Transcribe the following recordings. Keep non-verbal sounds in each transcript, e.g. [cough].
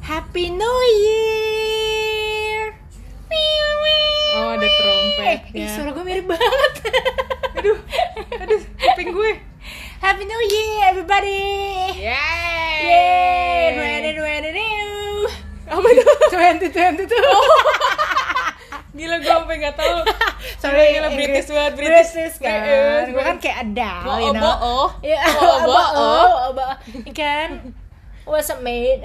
Happy New Year. Oh ada Ih, trompetnya. suara gue mirip banget. [laughs] Aduh, aduh, kuping gue. Happy New Year, everybody. Yeay. Yeay, twenty twenty two. Apa itu? Twenty twenty two. [laughs] Gila gue sampai nggak tahu. Sorry, Gila, Inggris. British banget, British, British. kan. Yes, gue kan kayak Adele, Bo- you know. bo-oh. Iya, Bo-oh, bo-oh. [laughs] bo-oh. Kan, what's up, mate?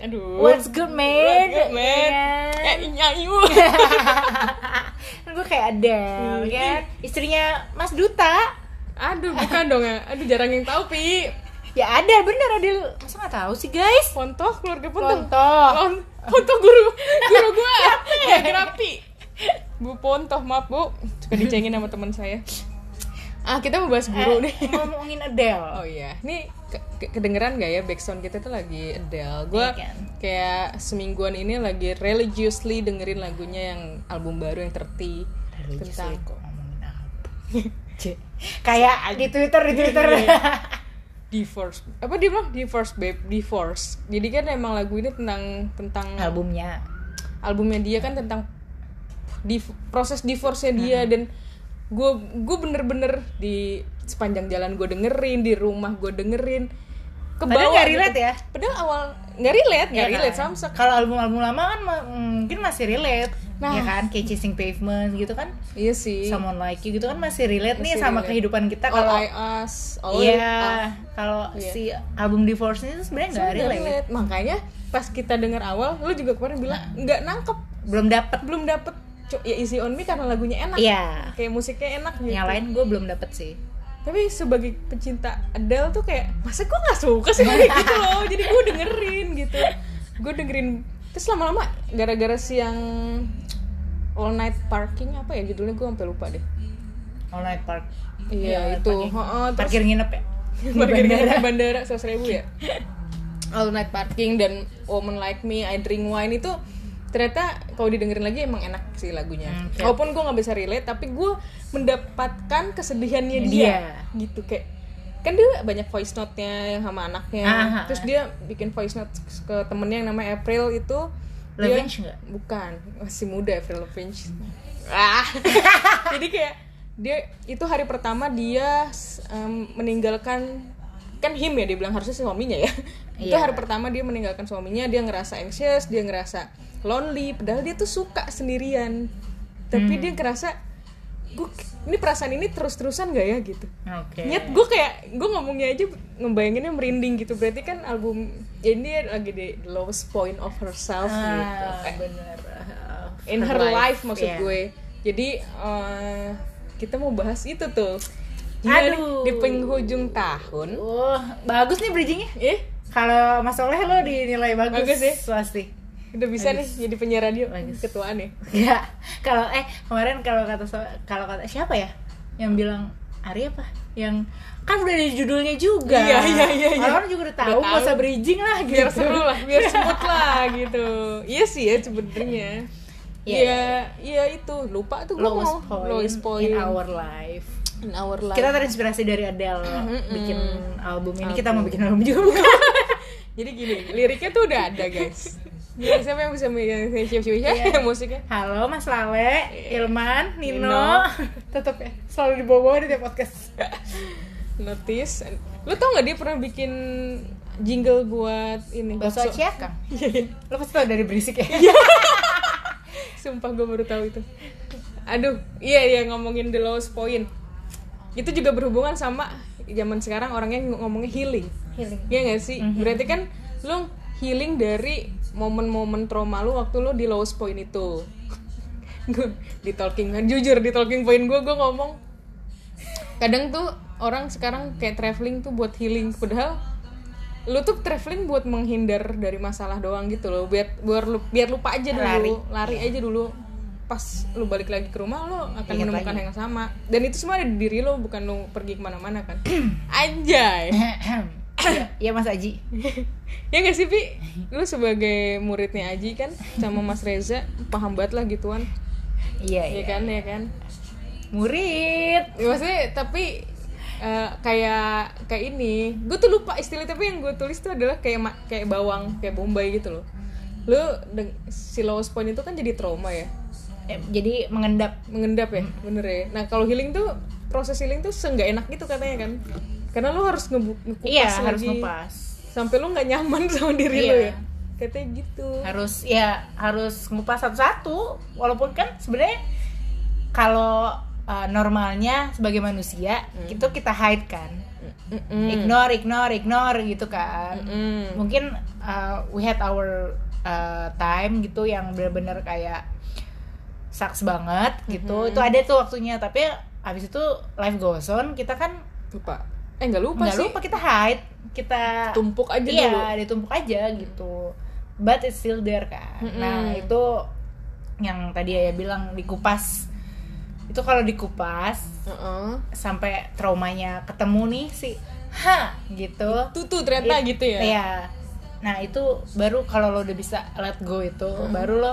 Aduh. What's good, mate? What's good, mate? Iya. Eh, nyanyi. [laughs] kan gue kayak Adele, kan? Istrinya Mas Duta. Aduh, bukan dong ya. Aduh, jarang yang tahu, Pi. Ya ada, bener Adele. Masa nggak tahu sih, guys? Pontoh, keluarga Pontoh. Pontoh. Pontoh guru guru gue. Gak kerapi. Bu Pontoh, maaf Bu. Suka dicengin sama teman saya. Ah, kita mau bahas guru nih. Eh, ngomongin Adele. Oh iya, ini ke- ke- kedengeran gak ya backsound kita tuh lagi Adele. Gue Iya kan? kayak semingguan ini lagi religiously dengerin lagunya yang album baru yang terti tentang kok ngomongin apa? [laughs] kayak di Twitter di Twitter. [laughs] divorce. Apa dia bilang divorce babe, divorce. Jadi kan emang lagu ini tentang tentang Albumnya. albumnya dia kan tentang di proses divorce-nya dia dan gue gue bener-bener di sepanjang jalan gue dengerin di rumah gue dengerin ke Padahal bawah nggak gitu. relate ya? padahal awal nggak relate nggak Iya relate kan? sama sekali Kalau album-album lama kan mungkin masih relate. Nah. Ya kan, kayak Chasing Pavement gitu kan. iya sih Someone Like You gitu kan masih relate nih Masih sama relate. kehidupan kita all kalau I ask all Iya, I- kalau Iya. si album Divorce ini tuh sebenarnya nggak Nggak relate. relate. makanya pas kita denger awal lu juga kemarin bilang nggak nangkep Belum dapet. belum dapet ya Easy on Me karena lagunya enak. Iya. kayak musiknya enak gitu. Yang lain gue belum dapet sih. tapi sebagai pecinta Adele tuh kayak masa gue nggak suka sih kayak gitu loh? [laughs] Jadi gue dengerin gitu. Gue dengerin terus lama-lama gara-gara si yang All Night Parking apa ya judulnya gue sampai lupa deh. All Night Park. iya itu. Parkir- Heeh, terus Parkir nginep ya. [laughs] parkir bandara. bandara seratus ribu ya. [laughs] All Night Parking dan Woman Like Me I Drink Wine itu ternyata kalau didengerin lagi emang enak sih lagunya Hmm, oke. walaupun gue nggak bisa relate tapi gue mendapatkan kesedihannya dia, Dia. gitu kayak kan dia banyak voice note-nya yang sama anaknya Ah, ah, terus dia bikin voice note ke temennya yang namanya April itu dia- nggak? bukan masih muda April Lavigne ah [laughs] jadi kayak dia itu hari pertama dia em, meninggalkan kan him ya dia bilang harusnya suaminya ya [laughs] itu Iya. hari pertama dia meninggalkan suaminya dia ngerasa anxious dia ngerasa lonely padahal dia tuh suka sendirian tapi Hmm. dia ngerasa gue ini perasaan ini terus terusan gak ya gitu Oke. Nyet gue kayak gue ngomongnya aja ngebayanginnya merinding gitu berarti kan album ya ini lagi di lowest point of herself gitu Ah, Eh, bener. Uh, in her life, maksud iya. gue jadi eh, kita mau bahas itu tuh Gila nih, Aduh. di penghujung tahun Wah, bagus nih bridgingnya. eh Kalau Mas Soleh lo dinilai bagus, Bagus ya? pasti. Udah bisa nih jadi penyiar radio Bagus. ketuaan ya [laughs] Ya, kalau eh kemarin kalau kata kalau kata siapa ya yang bilang Ari apa? Yang kan udah di judulnya juga. Iya, iya, iya, iya. Orang juga udah tahu, nggak usah bridging lah gitu. biar seru lah biar smooth [laughs] lah gitu iya sih ya sebenarnya Iya, Iya, iya itu lupa tuh Lowest mau point, lowest point in our life. in our life. Kita terinspirasi dari Adele Mm-mm. bikin album ini. Album. Kita mau bikin album juga bukan? [laughs] Jadi gini, liriknya tuh udah ada guys. Jadi siapa yang bisa siapa siapa Iya. musiknya? Halo Mas Lale, Ilman, Nino, Nino. [laughs] tetap ya selalu dibawa di tiap podcast. [laughs] Notice. Lu tau nggak dia pernah bikin jingle buat ini Bakso Ciakang. Lo [laughs] pasti tau dari berisik ya? Sumpah gue baru tahu itu. Aduh, iya iya ngomongin the lowest point. Itu juga berhubungan sama zaman sekarang orangnya ngomongnya healing. Healing. Iya gak sih? Berarti kan lu healing dari momen-momen trauma lu waktu lu di lowest point itu. Gue di talking jujur di talking point gue gue ngomong kadang tuh orang sekarang kayak traveling tuh buat healing padahal lu tuh traveling buat menghindar dari masalah doang gitu loh biar biar lu biar lupa aja dulu Lari. lari, aja dulu pas lu balik lagi ke rumah lu akan Ingat menemukan lagi. yang sama dan itu semua ada di diri lo bukan lu pergi ke mana-mana kan [clears throat] anjay [clears throat] Iya, Mas Aji. [laughs] ya gak sih Pi? Lu sebagai muridnya Aji kan sama Mas Reza paham banget lah gituan Iya ya iya. kan ya kan Murid. ya, maksudnya tapi eh, kayak kayak ini gue tuh lupa istilah tapi yang gue tulis tuh adalah kayak kayak bawang kayak bombay gitu loh lu si lowest point itu kan jadi trauma ya Eh, jadi mengendap mengendap ya bener ya nah kalau healing tuh proses healing tuh seenggak enak gitu katanya kan karena lu harus ngebu ngekupas iya lagi harus ngepas. Sampai lu nggak nyaman [laughs] sama diri lu Iya. ya. Katanya gitu. Harus ya harus ngupas satu-satu. Walaupun kan sebenarnya kalau uh, normalnya sebagai manusia itu kita hide kan. Mm-mm. ignore ignore ignore gitu kan. Mm. mungkin uh, we had our uh, time gitu yang bener-bener kayak sucks banget gitu. Itu ada tuh waktunya. Tapi abis itu life goes on. Kita kan lupa eh nggak lupa nggak sih. lupa kita hide. Kita tumpuk aja iya dulu. ditumpuk aja gitu. But it's still there kan. Mm-mm. nah itu yang tadi ya bilang dikupas. Itu kalau dikupas Heeh. sampai traumanya ketemu nih si ha gitu. Tuh tuh ternyata It- gitu ya? Iya. Nah itu baru kalau lo udah bisa let go itu baru lo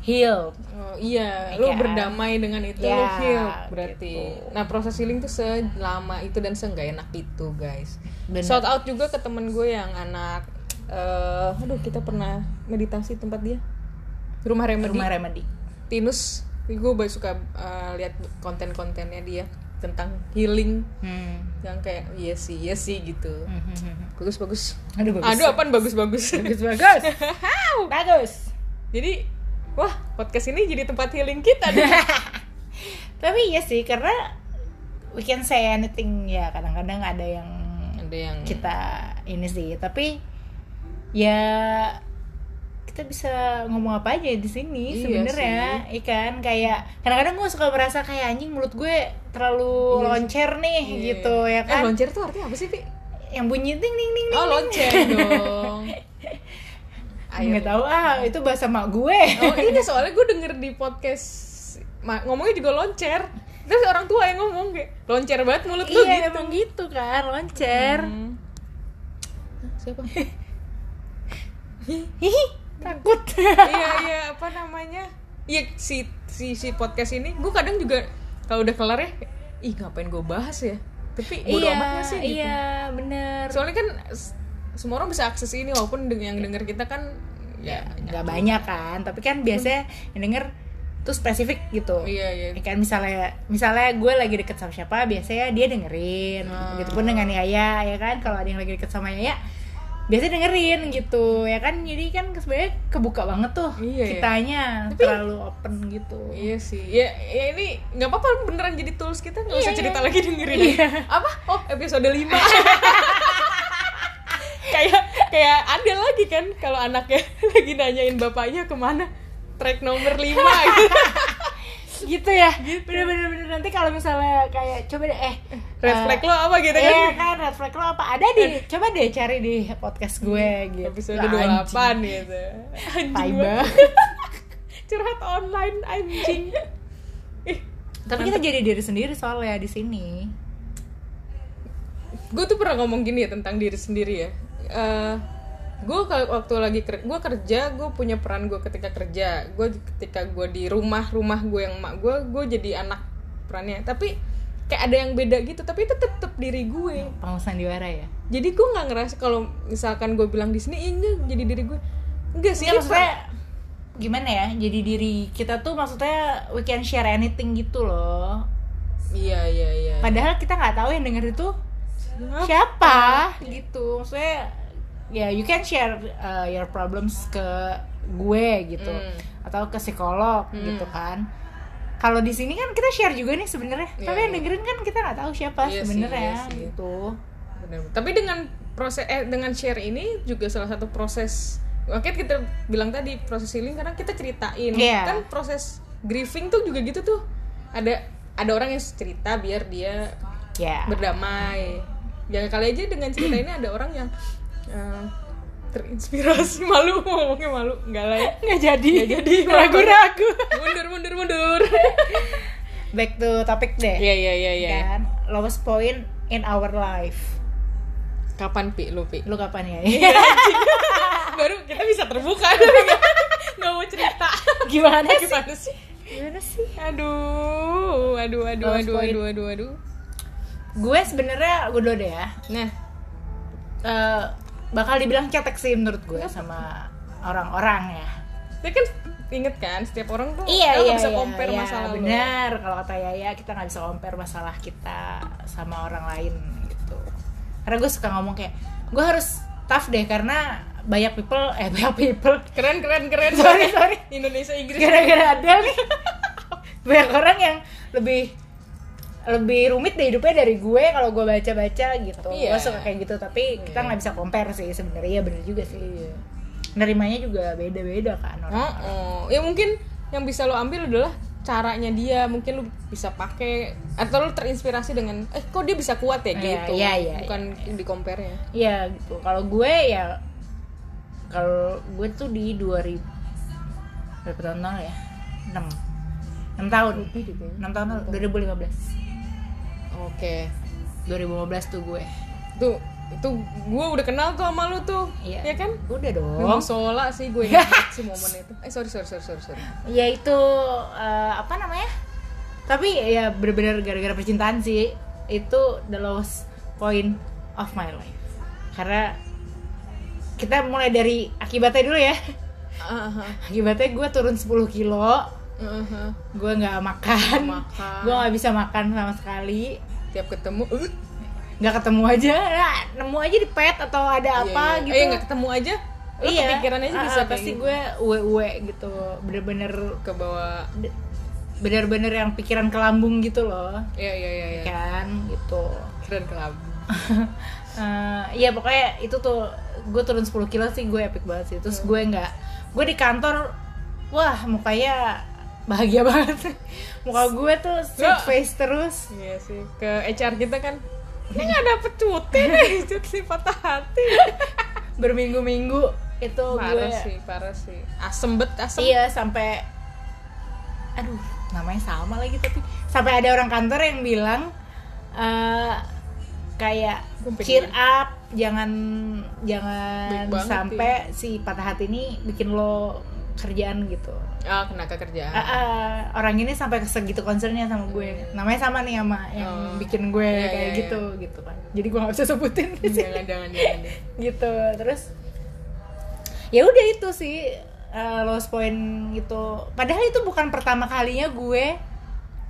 heal Oh, iya, Ya lu kan? berdamai dengan itu, Ya, lu heal berarti. gitu. Nah, proses healing tuh selama itu dan seenggak enak itu, guys. Bener. Shout out juga ke temen gue yang anak eh aduh, kita pernah meditasi tempat dia. Rumah Remedy. rumah remedy Tinus. Gue baru suka eh, lihat konten-kontennya dia tentang healing hmm. yang kayak iya sih, iya sih gitu. Bagus bagus. aduh bagus Aduh, apaan bagus bagus. bagus bagus [laughs] bagus jadi, wah, podcast ini jadi tempat healing kita deh. [laughs] tapi iya sih karena we can say anything ya kadang-kadang ada yang Ada yang kita ini sih tapi ya kita bisa ngomong apa aja di sini Iya sebenarnya ikan kayak kadang-kadang gue suka merasa kayak anjing mulut gue terlalu Iya. loncer nih Iya. gitu ya Eh, kan loncer tuh artinya apa sih, Pi? yang bunyi ting ting ting ting Oh, loncer [laughs] dong. Ayo. nggak tahu ah itu bahasa mak gue Oh, ini soalnya gue denger di podcast ma- ngomongnya juga loncer. Terus orang tua yang ngomong kayak loncer banget mulut lu iya gitu. emang gitu kan loncer Hmm. Siapa? [laughs] hihi takut iya, iya, apa namanya? Iya, si si si podcast ini gue kadang juga kalau udah kelar ya, ih ngapain gue bahas ya? Tapi bodo iya amat gak sih gitu. iya bener Soalnya kan semua orang bisa akses ini walaupun yang denger kita kan ya nggak banyak kan tapi kan biasanya yang denger tuh spesifik gitu Iya, iya. Ya kan misalnya misalnya gue lagi deket sama siapa biasanya dia dengerin Hmm. gitu pun dengan Yaya ya kan kalau ada yang lagi deket sama Yaya biasanya dengerin gitu ya kan jadi kan sebenarnya kebuka banget tuh Iya, iya. kitanya terlalu open gitu Iya sih, ya, ya ini nggak apa-apa beneran jadi tools kita nggak usah Iya, cerita iya. lagi dengerin Iya. Apa? Oh episode 5 [laughs] Kayak kayak ada lagi kan kalau anaknya [laughs] lagi nanyain bapaknya ke mana? Track nomor 5 gitu. [laughs] gitu. Ya bener-bener bener. Nanti kalau misalnya kayak coba deh eh Red eh, flag lo apa gitu kan? Iya kan red flag lo apa? Ada di coba deh cari di podcast gue gitu. Episode Lah, 28 gitu. Anjing. [laughs] Curhat online anjing. Tapi kita jadi diri sendiri soalnya di sini. Gue tuh pernah ngomong gini ya tentang diri sendiri ya gue kalau waktu lagi gue kerja gue punya peran gue ketika kerja. Gue ketika gue di rumah rumah gue yang mak gue gue jadi anak perannya. Tapi kayak ada yang beda gitu tapi itu tetap diri gue Panggung sandiwara ya? Jadi gue nggak ngerasa kalau misalkan gue bilang di sini "Ih, enggak jadi diri gue enggak sih Iya maksudnya gimana ya? Jadi diri kita tuh maksudnya we can share anything gitu loh. Iya iya iya. Padahal kita nggak tahu yang denger itu siapa gitu. Maksudnya ya you can share uh, your problems ke gue gitu Hmm. atau ke psikolog gitu kan kalau di sini kan kita share juga nih sebenarnya Iya, tapi yang iya. dengerin kan kita nggak tahu siapa sih, sebenarnya sih. gitu Benar. Tapi dengan proses eh dengan share ini juga salah satu proses Makanya kita bilang tadi proses healing karena kita ceritain Iya. kan proses grieving tuh juga gitu tuh ada ada orang yang cerita biar dia ya berdamai ya kali aja dengan cerita ini ada orang yang terinspirasi. [laughs] Malu ngomongnya malu. Enggak lah ya. Nggak jadi. Nggak jadi. [laughs] ragu-ragu. Mundur mundur mundur. [laughs] Back to topic deh. Iya iya iya iya kan? Lowest point in our life. Kapan pi? Lu pi? Lu kapan ya? Iya, baru kita bisa terbuka. Tapi nggak nggak mau cerita. Gimana sih? gimana sih? Gimana sih? Aduh aduh aduh Lowest aduh point. aduh aduh aduh. Gue sebenarnya gue dulu deh ya. Nah. Eh, bakal dibilang cetek sih menurut gue sama orang-orang ya. Tapi kan inget kan setiap orang tuh iya iya bisa iya, compare iya, masalah benar kalau kata Yaya kita nggak bisa compare masalah kita sama orang lain gitu. Karena gue suka ngomong kayak gue harus tough deh karena banyak people [laughs] eh banyak people. Keren keren keren. Sorry sorry. Indonesia Inggris. Gara-gara ada nih. [laughs] Banyak orang yang lebih lebih rumit deh hidupnya dari gue kalau gue baca-baca gitu Iya. gue suka kayak gitu tapi kita Iya. nggak bisa compare sih sebenarnya ya bener juga sih Iya. nerimanya juga beda-beda kan orang Oh, oh. ya mungkin yang bisa lo ambil adalah caranya dia mungkin lo bisa pakai atau lo terinspirasi dengan eh kok dia bisa kuat ya Iya, gitu iya, iya, bukan di compare nya Iya gitu. Kalau gue ya kalau gue tuh di 2000 berapa tahun lalu ya? 6 6 tahun. 6 tahun lalu 2015. Oke 2015 tuh gue. tuh itu gue udah kenal tuh sama lu tuh Iya. ya kan Udah dong. memang sola sih gue ingat [laughs] sih momen itu eh sorry sorry sorry sorry, sorry. Ya itu eh, apa namanya? Tapi ya bener-bener gara-gara percintaan sih. Itu the lowest point of my life. Karena kita mulai dari akibatnya dulu ya. Aha, Akibatnya gue turun 10 kilo. Aha. gue nggak makan, Makan. gue nggak bisa makan sama sekali. Tiap ketemu uh, nggak ketemu aja. Nah, nemu aja di pet atau ada apa iya, iya. gitu. Eh nggak ketemu aja? Lo kepikiran aja ah, bisa kayak pasti gitu. gue uwe uwe gitu. Bener-bener ke bawah. bener-bener yang pikiran ke lambung gitu loh. Iya iya iya iya. Kan? Gitu. Keren kelab [laughs] Eh, Iya pokoknya itu tuh gue turun 10 kilo sih. Gue epic banget sih. Terus gue nggak gue di kantor wah mukanya bahagia banget muka gue tuh sweet face terus. Iya sih ke HR kita kan ini nggak dapet cuti nih [laughs] cuti patah hati. [laughs] Berminggu-minggu itu parah gue sih parah sih. Asem bet asem. Iya sampai aduh namanya sama lagi tapi sampai ada orang kantor yang bilang eh, kayak cheer up jangan jangan sampai si patah hati ini bikin lo kerjaan gitu. Ah kena kekerjaan. Ah, ah, orang ini sampai segitu concernnya sama gue. Namanya sama nih sama yang Oh. bikin gue Iya, kayak iya, iya. gitu gitu kan. Jadi gue nggak bisa sebutin di sini. jangan jangan jangan [laughs] gitu. Terus ya udah itu sih uh, lost point itu. Padahal itu bukan pertama kalinya gue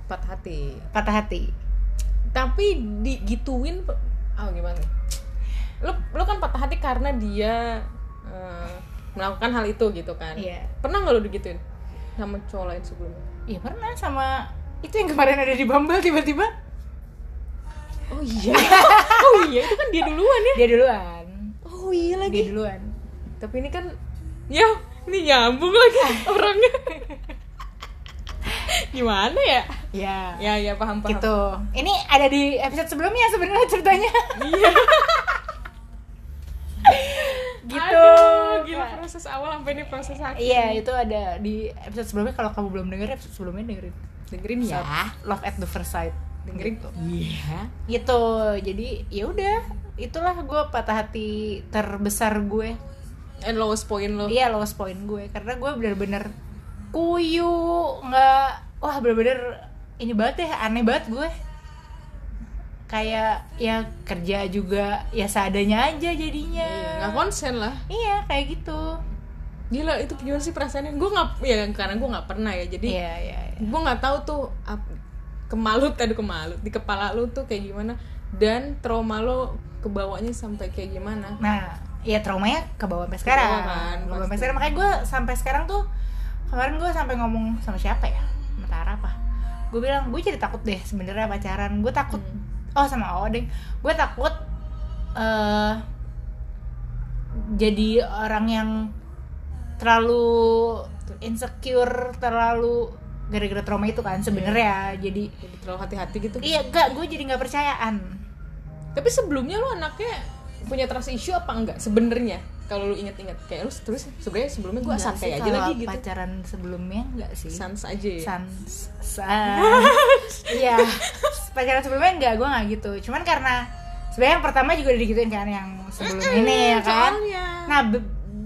patah hati. patah hati. Tapi digituin oh gimana? Lo lo kan patah hati karena dia eh, melakukan hal itu gitu kan. Iya. pernah nggak lo digituin? Sama cowok lain sebelumnya? Ya pernah sama itu yang kemarin ada di Bumble tiba-tiba. Oh iya. [laughs] Oh iya itu kan dia duluan ya? Dia duluan. Oh iya dia lagi duluan. Tapi ini kan ya ini nyambung lagi [laughs] orangnya. Gimana ya? Ya ya ya paham paham. Gitu. Ini ada di episode sebelumnya sebenarnya ceritanya. Iya [laughs] gitu. Aduh, gila proses awal sampai ini proses akhir. Iya itu ada di episode sebelumnya. Kalau kamu belum denger episode sebelumnya dengerin. Dengerin ya. Love at the First Sight. Dengerin Gitu. iya. Gitu. Jadi ya udah. Itulah gue patah hati terbesar gue. And lowest point lo. Iya lowest point gue. Karena gue bener-bener kuyu nggak wah bener-bener ini banget ya aneh banget gue kayak ya kerja juga ya seadanya aja jadinya. Iya, nggak konsen lah. Iya kayak gitu. Gila itu gimana sih perasaannya? Gue nggak ya karena gue nggak pernah ya jadi iya iya iya. gue nggak tahu tuh ap- kemalut aduh kemalut di kepala lu tuh kayak gimana dan trauma lo kebawanya sampai kayak gimana? Nah ya traumanya ke bawah sampai sekarang. Kebawa kan, Ke bawah sampai sekarang. Makanya gue sampai sekarang tuh kemarin gue sampai ngomong sama siapa ya? Sama Tara apa? Gue bilang gue jadi takut deh sebenarnya pacaran. Gue takut oh sama Odeng gue takut eh jadi orang yang terlalu insecure terlalu gara-gara trauma itu kan sebenarnya. Jadi jadi terlalu hati-hati gitu. Iya enggak gue jadi nggak percayaan. Tapi sebelumnya lo anaknya punya trust issue apa enggak sebenarnya kalau lu inget-inget kayak lu terus sebenarnya sebelumnya gue santai aja lagi gitu. pacaran sebelumnya enggak sih. Sans aja ya? Sans sans. [laughs] Iya pacaran sebelumnya enggak gue nggak gitu. Cuman karena sebenarnya yang pertama juga udah digituin kan yang sebelum ini ya kan. soalnya. nah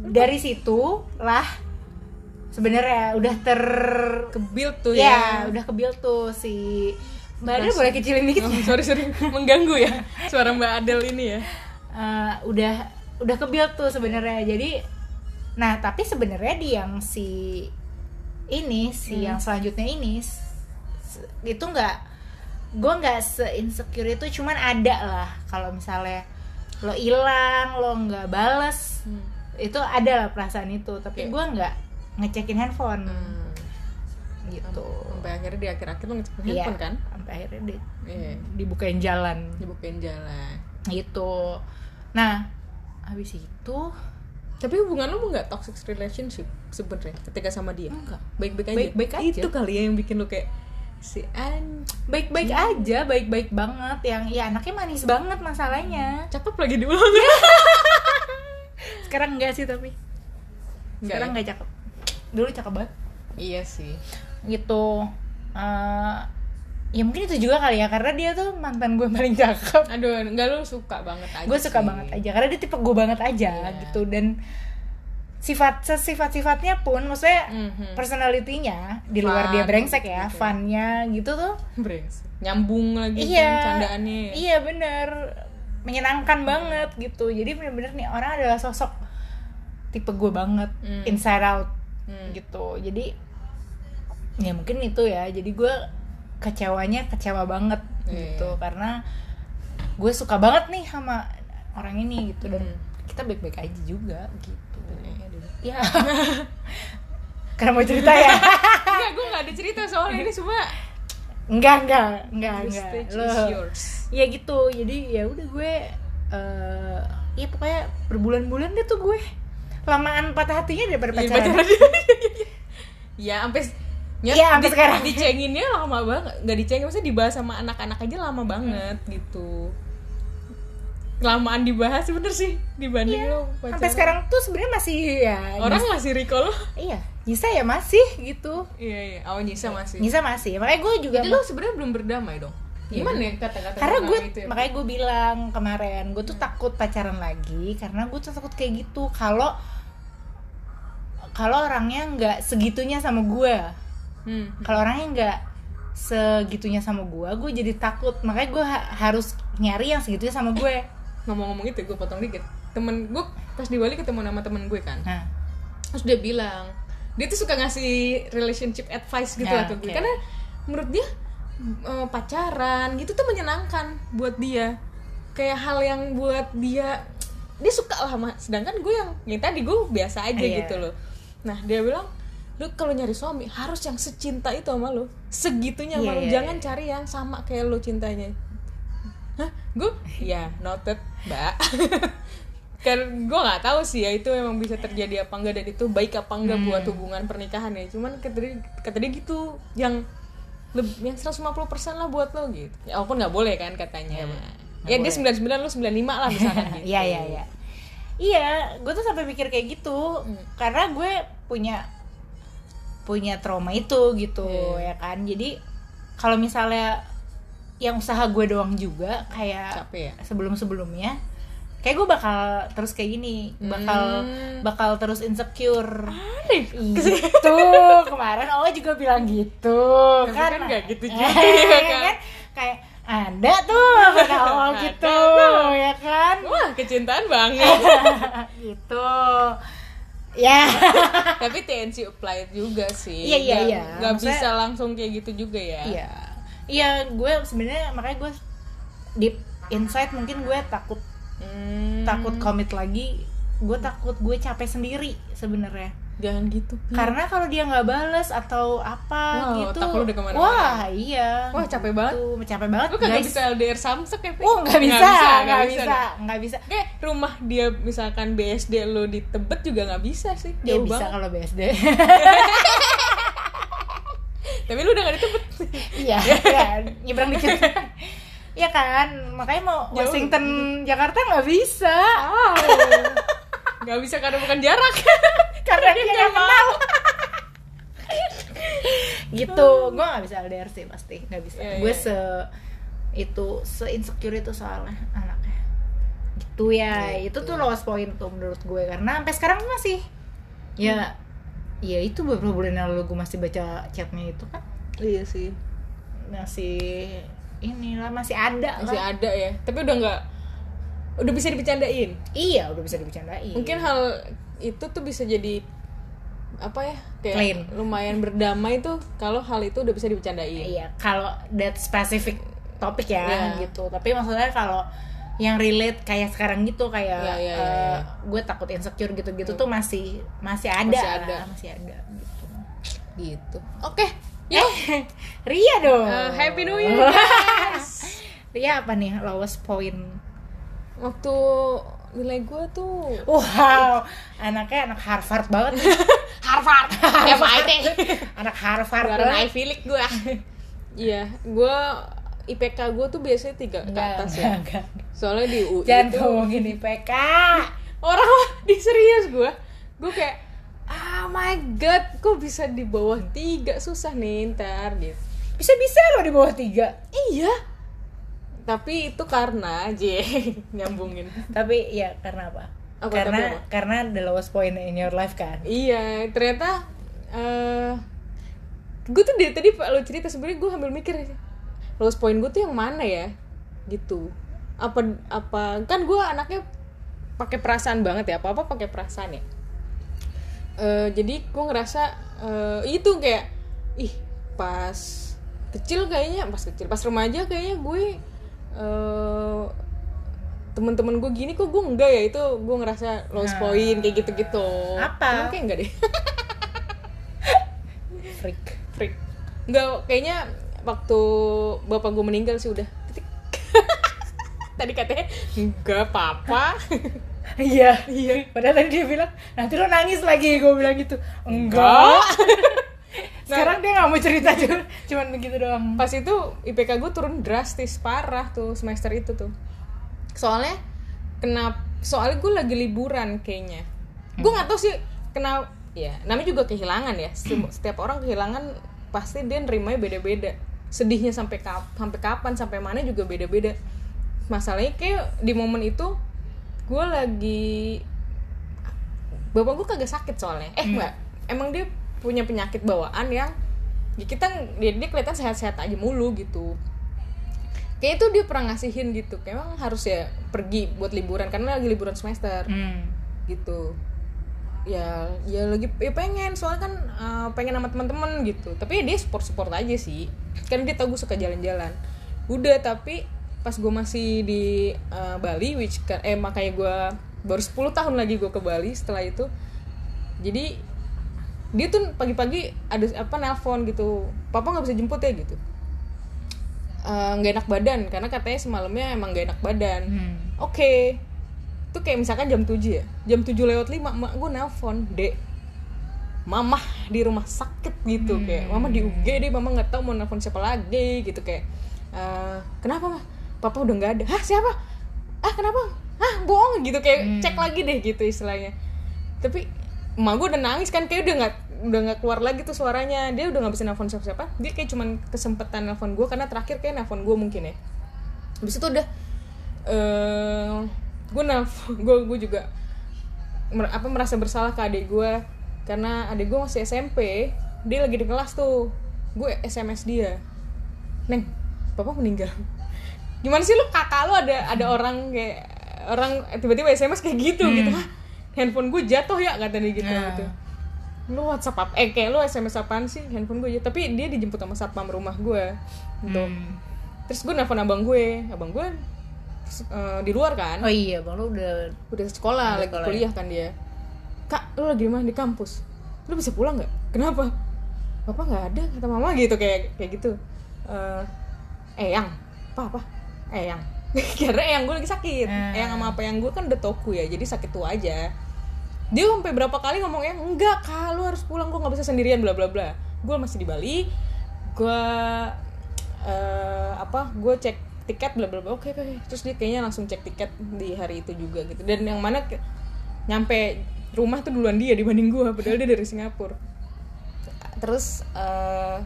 dari situ lah sebenarnya udah ter kebuild tuh ya ya. udah kebil tuh si mbak Adel boleh kecilin dikit Oh, sorry sorry. [laughs] Mengganggu ya suara Mbak Adel ini ya. Eh, udah udah kebuild tuh sebenarnya jadi nah tapi sebenarnya di yang si ini si Hmm. yang selanjutnya ini itu nggak gue nggak se insecure itu cuman ada lah kalau misalnya lo hilang lo nggak bales itu ada lah perasaan itu tapi Iya. gue nggak ngecekin handphone Hmm. gitu Sampai akhirnya di akhir-akhir lo ngecek Iya, handphone kan? sampai akhirnya di- Iya. dibukain jalan Dibukain jalan. gitu nah habis itu Tapi hubungan lu nggak toxic relationship sebenarnya ketika sama dia? Enggak. Baik-baik aja. Baik-baik aja. Itu kali ya yang bikin lu kayak si an baik-baik aja baik-baik banget yang ya anaknya manis banget masalahnya cakep lagi diulang [laughs] sekarang enggak sih tapi Enggak sekarang ya? enggak cakep dulu cakep banget iya sih gitu Eh, ya mungkin itu juga kali ya karena dia tuh mantan gue paling cakep aduh enggak lu suka banget aja gue suka sih. banget aja karena dia tipe gue banget aja Iya. gitu dan sifat sifat sifatnya pun maksudnya Mhm. personalitinya di luar Fun, dia brengsek ya gitu. funnya gitu tuh brengsek nyambung lagi iya kan candaannya iya bener menyenangkan banget gitu jadi bener-bener nih orang adalah sosok tipe gue banget Hmm. inside out Hmm. gitu jadi ya mungkin itu ya jadi gue kecewanya kecewa banget Iya. gitu. karena gue suka banget nih sama orang ini gitu. Dan Hmm. kita baik-baik aja juga gitu. Iya, ya [laughs] karena mau cerita ya? [laughs] Enggak gue nggak ada cerita soalnya ini semua. Enggak enggak enggak enggak. Lo- ya gitu. Jadi ya udah gue eh ya pokoknya berbulan-bulan deh tuh gue. Lamaan patah hatinya daripada Iya, pacaran. [laughs] ya sampai Iya, sampai sekarang. dicenginnya lama banget. Nggak dicengin maksudnya dibahas sama anak-anak aja lama banget gitu. Kelamaan dibahas bener sih dibanding lo pacaran. Iya, sampai sekarang tuh sebenarnya masih ya orang masih recall iya Nisa ya masih gitu. Iya iya. Oh Nisa masih. Nisa masih. Makanya gue juga jadi lo sebenarnya belum berdamai dong? Iya. gimana ya kata-kata karena gue ya? makanya gue bilang kemarin gue tuh takut pacaran lagi karena gue tuh takut kayak gitu. Kalau kalau orangnya nggak segitunya sama gue hmm. kalau orangnya nggak segitunya sama gue gue jadi takut. Makanya gue ha- harus nyari yang segitunya sama gue. ngomong-ngomong itu gue potong dikit. Temen gue pas di Bali ketemu sama temen gue kan. Nah. Terus dia bilang dia tuh suka ngasih relationship advice gitu Ya, lah ke gue. oke. karena menurut dia eh, pacaran gitu tuh menyenangkan buat dia. Kayak hal yang buat dia dia suka lah sedangkan gue yang yang tadi gue biasa aja Iya. gitu loh. Nah dia bilang lu kalau nyari suami harus yang secinta itu sama lu. Segitunya sama Iya, lu. iya, jangan iya. cari yang sama kayak lu cintanya. Hah? gue [laughs] ya noted mbak. [laughs] Kan gue nggak tahu sih ya itu emang bisa terjadi apa enggak dan itu baik apa enggak Hmm. buat hubungan pernikahan ya. Cuman kata dia, kata dia gitu yang leb- yang 150% lah buat lo gitu. Ya walaupun nggak boleh kan katanya. Nggak ya dia 99 lo 95 lah misalkan [laughs] gitu. Iya iya iya. Iya, gue tuh sampai mikir kayak gitu. Hmm. karena gue punya punya trauma itu gitu Iya. ya kan. Jadi kalau misalnya yang usaha gue doang juga kayak capek ya sebelum sebelumnya kayak gue bakal terus kayak gini bakal Hmm. bakal terus insecure aneh gitu [laughs] kemarin oh juga bilang gitu Tapi kan nggak gitu [laughs] juga, ya kan? kayak ada tuh [laughs] kata Allah Ada gitu tuh. ya kan wah kecintaan banget gitu ya. [laughs] Tapi TNC applied juga sih. Iya, iya, iya. Maksudnya- bisa langsung kayak gitu juga ya. Iya. Iya gue sebenarnya makanya gue deep inside mungkin gue takut. Hmm. takut komit lagi gue takut gue capek sendiri sebenarnya jangan gitu Pi. karena kalau dia nggak balas atau apa Wah, gitu lu udah ke mana-mana. wah iya. Wah, capek banget. Tuh, capek banget lu kagak bisa LDR samsek ya Pi? oh nggak bisa nggak bisa nggak nggak bisa. Kayak rumah dia misalkan BSD lo di Tebet juga nggak bisa sih dia jauh bisa banget. kalau BSD [laughs] tapi lu udah gak di Tebet. Iya [laughs] ya, nyebrang dikit. Ya kan makanya mau Jauh. Washington Jakarta nggak bisa. Nggak bisa karena bukan jarak [laughs] karena dia nggak kenal [laughs] gitu. Gue nggak bisa LDR sih pasti. Nggak bisa. Iya, gue iya. se itu se insecure itu soalnya anaknya. Gitu ya. Gitu. itu tuh lowest point tuh menurut gue. Karena sampai sekarang masih. Ya ya itu beberapa bulan yang lalu gue masih baca chatnya itu kan. Iya sih. Masih inilah masih ada masih lah. ada ya. Tapi udah nggak udah bisa dibecandain iya udah bisa dibicarain mungkin hal itu tuh bisa jadi apa ya kayak Clean. lumayan berdamai tuh kalau hal itu udah bisa dibecandain iya kalau that specific topik ya Iya. gitu tapi maksudnya kalau yang relate kayak sekarang gitu kayak Iya, iya, iya, eh, iya. gue takut insecure gitu-gitu tuh masih masih ada Masih ada. masih ada gitu gitu oke ya Ria dong Eh, Happy New Year, [laughs] guys. Ria apa nih lowest point waktu nilai gue tuh wow anaknya anak Harvard banget [laughs] Harvard. [laughs] MIT anak Harvard banget. Ivy League gue [laughs] Iya, gue IPK gue tuh biasanya tiga ke atas ya. enggak. Soalnya di UI jangan itu ngomongin IPK Orang di serius gue Gue kayak Oh my god, kok bisa di bawah tiga? Susah nih ntar gitu. Bisa-bisa loh di bawah tiga. Iya Tapi itu karena aja [laughs] Nyambungin. Tapi ya karena apa? Apa, karena apa? karena the lowest point in your life kan? Iya, ternyata eh gue tuh dari tadi pak lo cerita sebenarnya gue sambil mikir lowest point gue tuh yang mana ya? Gitu. Apa apa kan gue anaknya pakai perasaan banget ya apa apa pakai perasaan ya. Eh, jadi gue ngerasa eh, itu kayak ih pas kecil kayaknya pas kecil pas remaja kayaknya gue eh temen-temen gue gini kok gue enggak ya? Itu gue ngerasa lowest Nah. point kayak gitu-gitu. Apa? Kayak enggak deh? [laughs] Freak. Freak. Enggak kayaknya waktu bapak gue meninggal sih udah. Titik. [laughs] Tadi katanya enggak apa-apa. [laughs] Iya. Iya. Padahal tadi dia bilang nanti lo nangis lagi gue bilang gitu. Enggak sekarang dia nggak mau cerita [laughs] cuman cuman begitu doang. Pas itu IPK gue turun drastis parah tuh semester itu tuh. Soalnya kenapa soalnya gue lagi liburan kayaknya. Gue nggak tahu sih kenapa ya namanya juga kehilangan ya. Sem- setiap orang kehilangan pasti dia nerimanya beda-beda. Sedihnya sampai kap sampai kapan sampai mana juga beda-beda. Masalahnya kayak di momen itu gue lagi bapak gue kagak sakit soalnya. Eh enggak emang dia punya penyakit bawaan yang ya kita dia, dia kelihatan sehat-sehat aja mulu gitu. Kayak itu dia pernah ngasihin gitu kayak emang harus ya pergi buat liburan karena lagi liburan semester. Hmm. gitu. Ya ya lagi ya pengen soalnya kan eh, pengen sama teman-teman gitu. Tapi ya dia support support aja sih. Kan dia tahu gue suka jalan-jalan. Udah tapi pas gue masih di eh, Bali which eh makanya gue baru 10 tahun lagi gue ke Bali setelah itu. Jadi dia tuh pagi-pagi ada apa nelpon gitu papa nggak bisa jemput ya gitu Eh, nggak enak badan karena katanya semalamnya emang nggak enak badan Hmm. Oke. Itu kayak misalkan jam 7 ya. Jam 7 lewat 5 emak gue nelpon, "Dek, Mama di rumah sakit gitu kayak Mama di UG deh, Mama nggak tahu mau nelpon siapa lagi gitu kayak "Eh, kenapa mah? Papa udah nggak ada. Hah, siapa? Ah, kenapa? Hah, bohong gitu kayak cek lagi deh gitu istilahnya. Tapi emak gue udah nangis kan kayak udah nggak udah nggak keluar lagi tuh suaranya. Dia udah nggak bisa nelfon siapa siapa dia kayak cuman kesempatan nelfon gue karena terakhir kayak nelfon gue mungkin ya. Habis itu udah eh gue nelfon gue gue juga mer- apa merasa bersalah ke adik gue karena adik gue masih SMP dia lagi di kelas tuh. Gue sms dia. Neng papa meninggal. Gimana sih lu kakak lu ada ada orang kayak orang tiba-tiba sms kayak gitu gitu. Hah, handphone gue jatuh ya kata dia gitu Nah. gitu. Lu WhatsApp apa? Eh kayak lu SMS apaan sih? Handphone gue jatuh. Tapi dia dijemput sama satpam rumah gue gitu. Hmm. terus gue nelfon abang gue abang gue eh, di luar kan? Oh iya bang lo udah udah sekolah Udah lagi sekolah, kuliah kan dia. Kak lu lagi mana? Di kampus. Lu bisa pulang nggak? Kenapa? Papa nggak ada kata mama gitu kayak kayak gitu. Eh eyang. Apa apa? Eyang [laughs] karena eyang gue lagi sakit. Hmm. eyang sama apa yang gue kan udah toku ya jadi sakit tua aja. Dia sampai berapa kali ngomongnya enggak kak lu harus pulang gue nggak bisa sendirian bla bla bla. Gue masih di Bali gue eh, apa gue cek tiket bla bla bla. Oke oke terus dia kayaknya langsung cek tiket di hari itu juga gitu. Dan yang mana nyampe rumah tuh duluan dia dibanding gue padahal dia dari Singapura. Terus eh,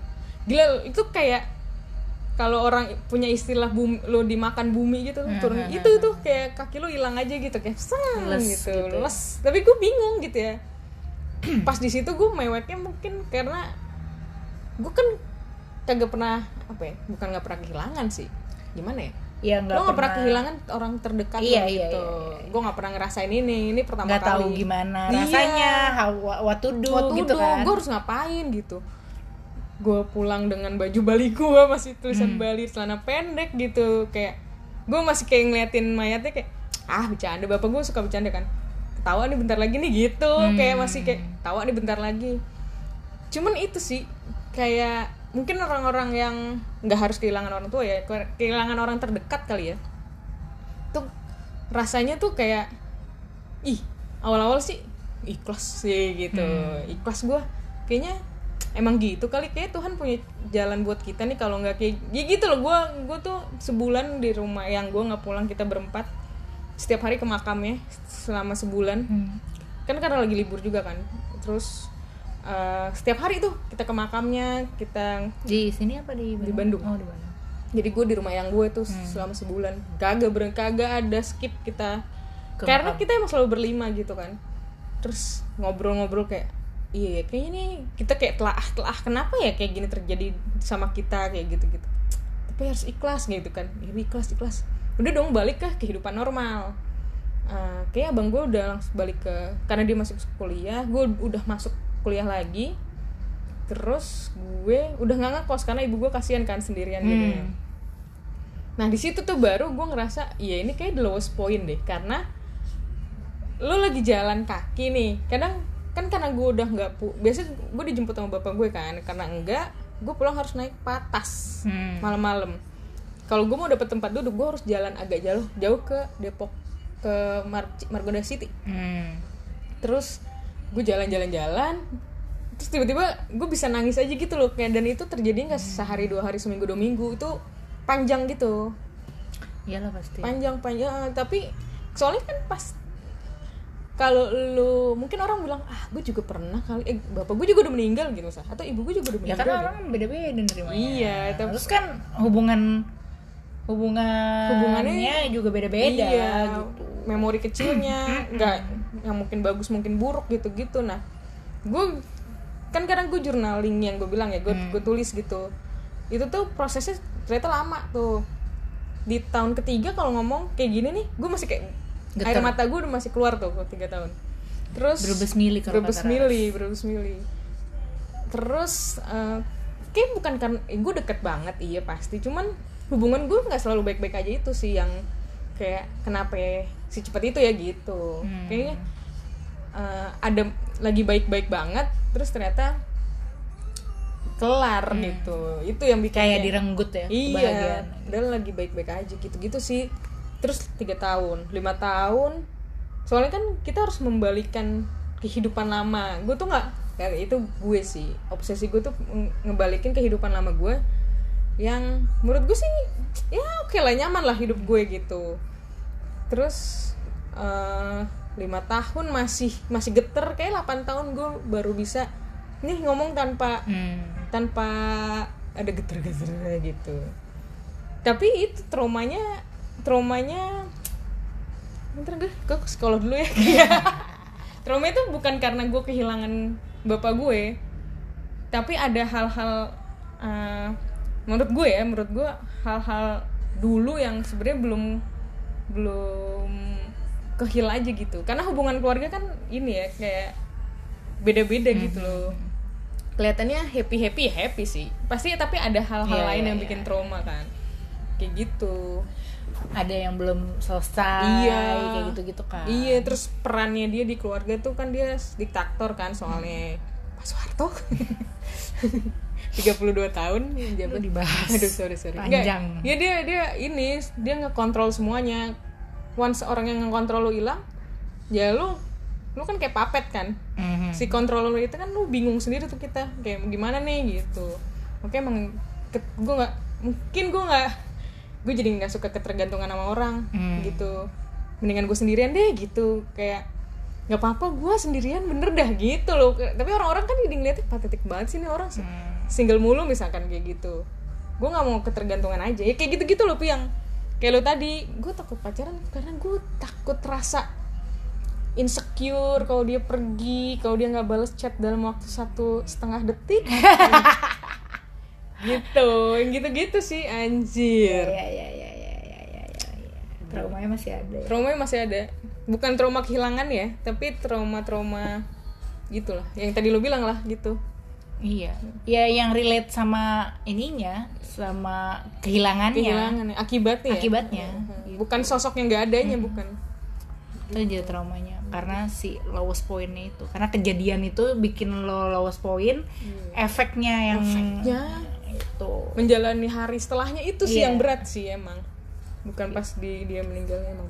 gila itu kayak kalau orang punya istilah bumi, lo dimakan bumi gitu turun itu tuh kayak kaki lo hilang aja gitu kayak seng Les gitu, gitu ya. les. Tapi gue bingung gitu ya. [clears throat] Pas di situ gue meweknya mungkin karena gue kan kagak pernah apa ya bukan nggak pernah kehilangan sih. Gimana ya? Ya nggak lo nggak pernah kehilangan orang terdekat Iya, lo iya, gitu. iya, gue nggak pernah ngerasain ini ini pertama nggak kali. tahu gimana Iya. rasanya how, what to do Waktu gitu kan. gue harus ngapain gitu gue pulang dengan baju Bali gue masih tulisan Hmm. Bali celana pendek gitu kayak gue masih kayak ngeliatin mayatnya kayak ah bercanda bapak gue suka bercanda kan ketawa nih bentar lagi nih gitu Hmm. kayak masih kayak tawa nih bentar lagi cuman itu sih kayak mungkin orang-orang yang nggak harus kehilangan orang tua ya kehilangan orang terdekat kali ya tuh rasanya tuh kayak ih awal-awal sih ikhlas sih gitu Hmm. ikhlas gue kayaknya emang gitu kali kayak Tuhan punya jalan buat kita nih kalau nggak kayak ya gitu loh gue gue tuh sebulan di rumah yang gue nggak pulang kita berempat setiap hari ke makamnya selama sebulan Hmm. kan karena lagi libur juga kan terus eh, setiap hari tuh kita ke makamnya kita di sini apa di Di Bandung. oh di Bandung jadi gue di rumah yang gue tuh Hmm. selama sebulan kagak ber kagak ada skip kita Ke karena makam. kita emang selalu berlima gitu kan terus ngobrol-ngobrol kayak iya ya, kayaknya nih kita kayak telah telah kenapa ya kayak gini terjadi sama kita kayak gitu gitu tapi harus ikhlas gitu kan. Ini ikhlas ikhlas. Udah dong balik ke kehidupan normal. Eh, kayak abang gue udah langsung balik ke karena dia masuk kuliah gue udah masuk kuliah lagi. Terus gue udah nggak ngekos karena ibu gue kasihan kan sendirian Hmm. Nah di situ tuh baru gue ngerasa, iya ini kayak the lowest point deh, karena lo lagi jalan kaki nih, kadang kan karena gue udah nggak pu, biasa gue dijemput sama bapak gue kan, karena enggak, gue pulang harus naik patas Hmm. malam-malam. Kalau gue mau dapet tempat duduk, gue harus jalan agak jauh, jauh ke Depok, ke Mar Margonda City. Hmm. Terus gue jalan-jalan-jalan, terus tiba-tiba gue bisa nangis aja gitu loh, kayak dan itu terjadi nggak sehari dua hari seminggu dua minggu itu panjang gitu iyalah pasti panjang panjang tapi soalnya kan pas kalau lu mungkin orang bilang ah gue juga pernah kali. Eh bapak gue juga udah meninggal gitu sah atau ibu gue juga udah ya meninggal kan gitu. orang beda-beda nerimanya. Iya, tapi- terus kan hubungan hubungannya Hubungannya- juga beda-beda iya, gitu. memori kecilnya [clears throat] nggak yang mungkin bagus mungkin buruk gitu gitu nah gue kan kadang gue journaling yang gue bilang ya gue Hmm. gue tulis gitu. Itu tuh prosesnya ternyata lama tuh. Di tahun ketiga kalau ngomong kayak gini nih gue masih kayak Getar. air mata gue udah masih keluar tuh tiga tahun. Terus Berebes mili kalau kata mili berebes mili. Terus eh, kayak bukan karena eh, gue deket banget iya pasti. Cuman hubungan gue nggak selalu baik-baik aja itu sih yang kayak kenapa ya si cepat itu ya gitu. Hmm. kayaknya eh, ada lagi baik-baik banget terus ternyata kelar gitu. Itu yang bikin Hmm. kayak direnggut ya iya dan lagi baik-baik aja gitu-gitu sih terus tiga tahun lima tahun. Soalnya kan kita harus membalikan kehidupan lama. Gue tuh nggak ya itu gue sih. Obsesi gue tuh nge- ngebalikin kehidupan lama gue yang menurut gue sih ya oke lah nyaman lah hidup gue gitu. Terus eh, lima tahun masih masih geter kayak 8 tahun gue baru bisa nih ngomong tanpa Hmm. tanpa ada geter-geter gitu. Tapi itu traumanya traumanya bentar gue ke sekolah dulu ya. [laughs] Trauma itu bukan karena gue kehilangan bapak gue tapi ada hal-hal eh, menurut gue ya menurut gue hal-hal dulu yang sebenarnya belum belum kehil aja gitu. Karena hubungan keluarga kan ini ya kayak beda-beda gitu loh. Kelihatannya happy happy ya happy sih. Pasti tapi ada hal-hal Iya, lain iya, yang iya. bikin trauma kan. Kayak gitu ada yang belum selesai Iya. kayak gitu-gitu kan. Iya terus perannya dia di keluarga tuh kan dia diktator kan soalnya Pak Soeharto. [laughs] 32 tahun Itu dibahas. aduh sorry sorry. Panjang. ya dia dia ini dia ngekontrol semuanya. Once orang yang ngekontrol lu hilang ya lu lu kan kayak papet kan. Mhm. si controller itu kan lu bingung sendiri tuh kita kayak gimana nih gitu. Oke emang gue nggak mungkin gue nggak gue jadi nggak suka ketergantungan sama orang Hmm. gitu. Mendingan gue sendirian deh gitu. Kayak nggak apa-apa gue sendirian bener dah gitu loh. Tapi orang-orang kan jadi ngeliatnya patetik banget sih nih orang Hmm. single mulu misalkan kayak gitu. Gue nggak mau ketergantungan aja. Ya kayak gitu-gitu loh yang kayak lo tadi. Gue takut pacaran karena gue takut rasa insecure kalau dia pergi kalau dia nggak balas chat dalam waktu satu setengah detik [laughs] gitu yang gitu-gitu sih anjir. Ya ya ya traumanya masih ada ya. traumanya masih ada. Bukan trauma kehilangan ya tapi trauma-trauma gitulah. Yang tadi lo bilang lah gitu. Iya. Ya yang relate sama ininya sama kehilangannya. Kehilangan ya, akibatnya. Ya? akibatnya bukan sosok yang nggak adanya bukan. Itu jadi traumanya karena si lowest pointnya itu. Karena kejadian itu bikin lo lowest point efeknya yang Efeknya. Itu menjalani hari setelahnya itu sih Iya. yang berat sih emang. Bukan pas di dia meninggalnya emang.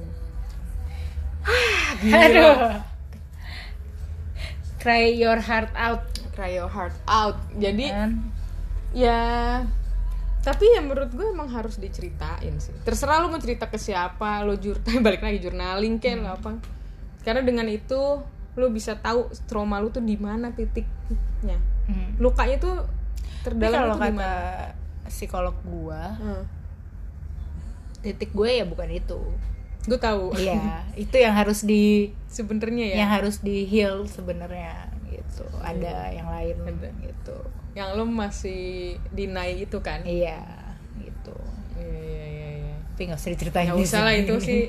Aduh. Cry your heart out. Cry your heart out. Jadi kan? ya tapi ya menurut gue emang harus diceritain sih. Terserah lu mau cerita ke siapa lo jur [laughs] balik lagi journaling kayak lo apa. Karena dengan itu lu bisa tahu trauma lu tuh di mana titiknya. Hmm. lukanya tuh terdalam kalau kata psikolog gua Hmm. titik gue ya bukan itu. Gue tahu. Iya [laughs] itu yang harus di sebenarnya ya? yang harus di heal sebenarnya gitu. Ada yang lain Ada. gitu. Yang lo masih deny itu kan? Iya gitu. Iya iya iya iya. Tapi nggak usah diceritain nggak di usah lah itu sih.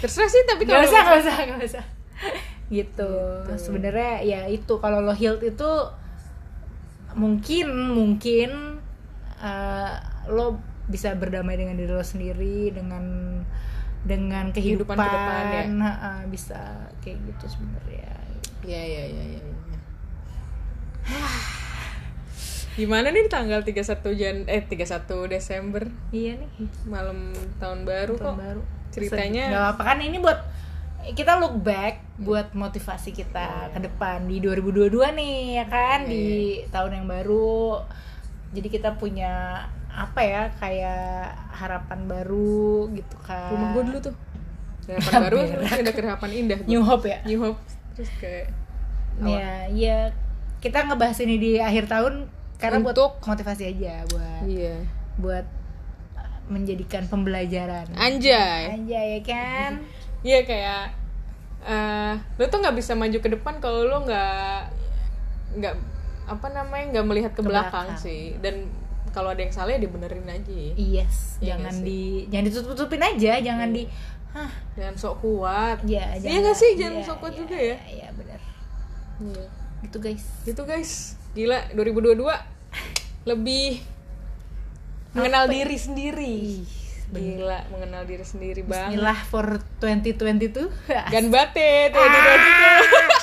Terserah sih tapi nggak kalau usah nggak usah nggak usah. [laughs] Gitu. Sebenarnya ya itu kalau lo healed itu mungkin mungkin eh, lo bisa berdamai dengan diri lo sendiri dengan dengan kehidupan, Kehidupan ke depan, ya. Ha-ha, bisa kayak gitu sebenarnya Iya iya iya iya. iya. Gimana nih tanggal 31 Jan eh 31 Desember iya nih malam tahun baru tahun kok. baru Ceritanya nggak apa kan ini buat kita look back buat motivasi kita ke depan di 2022 nih ya kan? Iya, di tahun yang baru. Jadi kita punya apa ya kayak harapan baru gitu kan. Rumah gue dulu tuh. Harapan baru terus ada harapan indah. gua. New Hope ya? New Hope. Terus kayak ya ya kita ngebahas ini di akhir tahun karena Untuk- buat motivasi aja buat iya. buat menjadikan pembelajaran. Anjay. aja ya kan [laughs] Iya kayak eh lo tuh nggak bisa maju ke depan kalau lo nggak nggak apa namanya nggak melihat ke, Ke belakang, belakang. sih. Dan kalau ada yang salah ya dibenerin aja. Yes, Iya jangan di jangan ditutup-tutupin aja, jangan di hah, jangan sok kuat. Ya iya nggak sih? Jangan iya, sok kuat iya, juga ya. Iya, benar. Iya. Gitu guys. gitu guys. Gila 2022 lebih mengenal diri sendiri gila mengenal diri sendiri banget. Bismillah for 2022. gan bate 2022